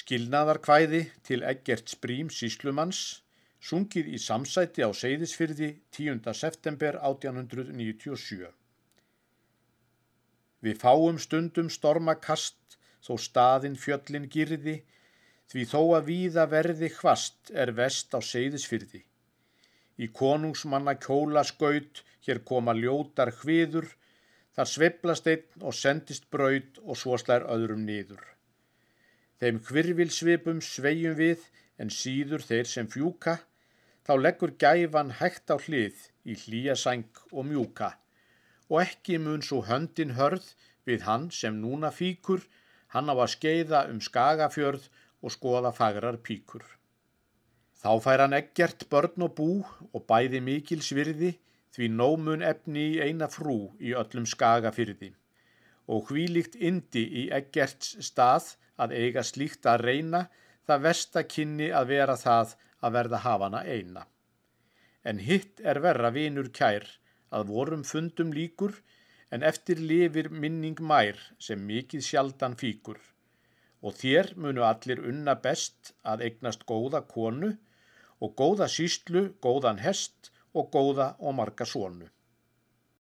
Skilnaðarkvæði til Eggert Sprím síslumanns, sungið í samsæti á Seyðisfyrði 10. september 1897. Við fáum stundum stormakast, þó staðin fjöllin girði, því þó að víða verði hvast er vest á Seyðisfyrði. Í konungsmanna kjóla skaut, hér koma ljótar hviður, þar sveplast einn og sendist braud og svo slær öðrum niður. Þeim hvirvilsvipum svegjum við, en síður þeir sem fjúka, þá leggur gæfan hægt á hlið í hlýjasæng og mjúka, og ekki mun svo höndin hörð við hann sem núna fíkur, hann á að skeiða um skagafjörð og skoða fagrar píkur. Þá fær hann ekkert börn og bú og bæði mikil svirði, því nómun efni í eina frú í öllum skagafyrði. Og hvílikt indi í ekkerts stað að eiga slíkt að reyna, það versta kynni að vera það að verða hafana eina. En hitt er verra vinur kær, að vorum fundum líkur, en eftir lifir minning mær sem mikið sjaldan fíkur. Og þér munu allir unna best að eignast góða konu og góða sístlu, góðan hest og góða og marga sónu.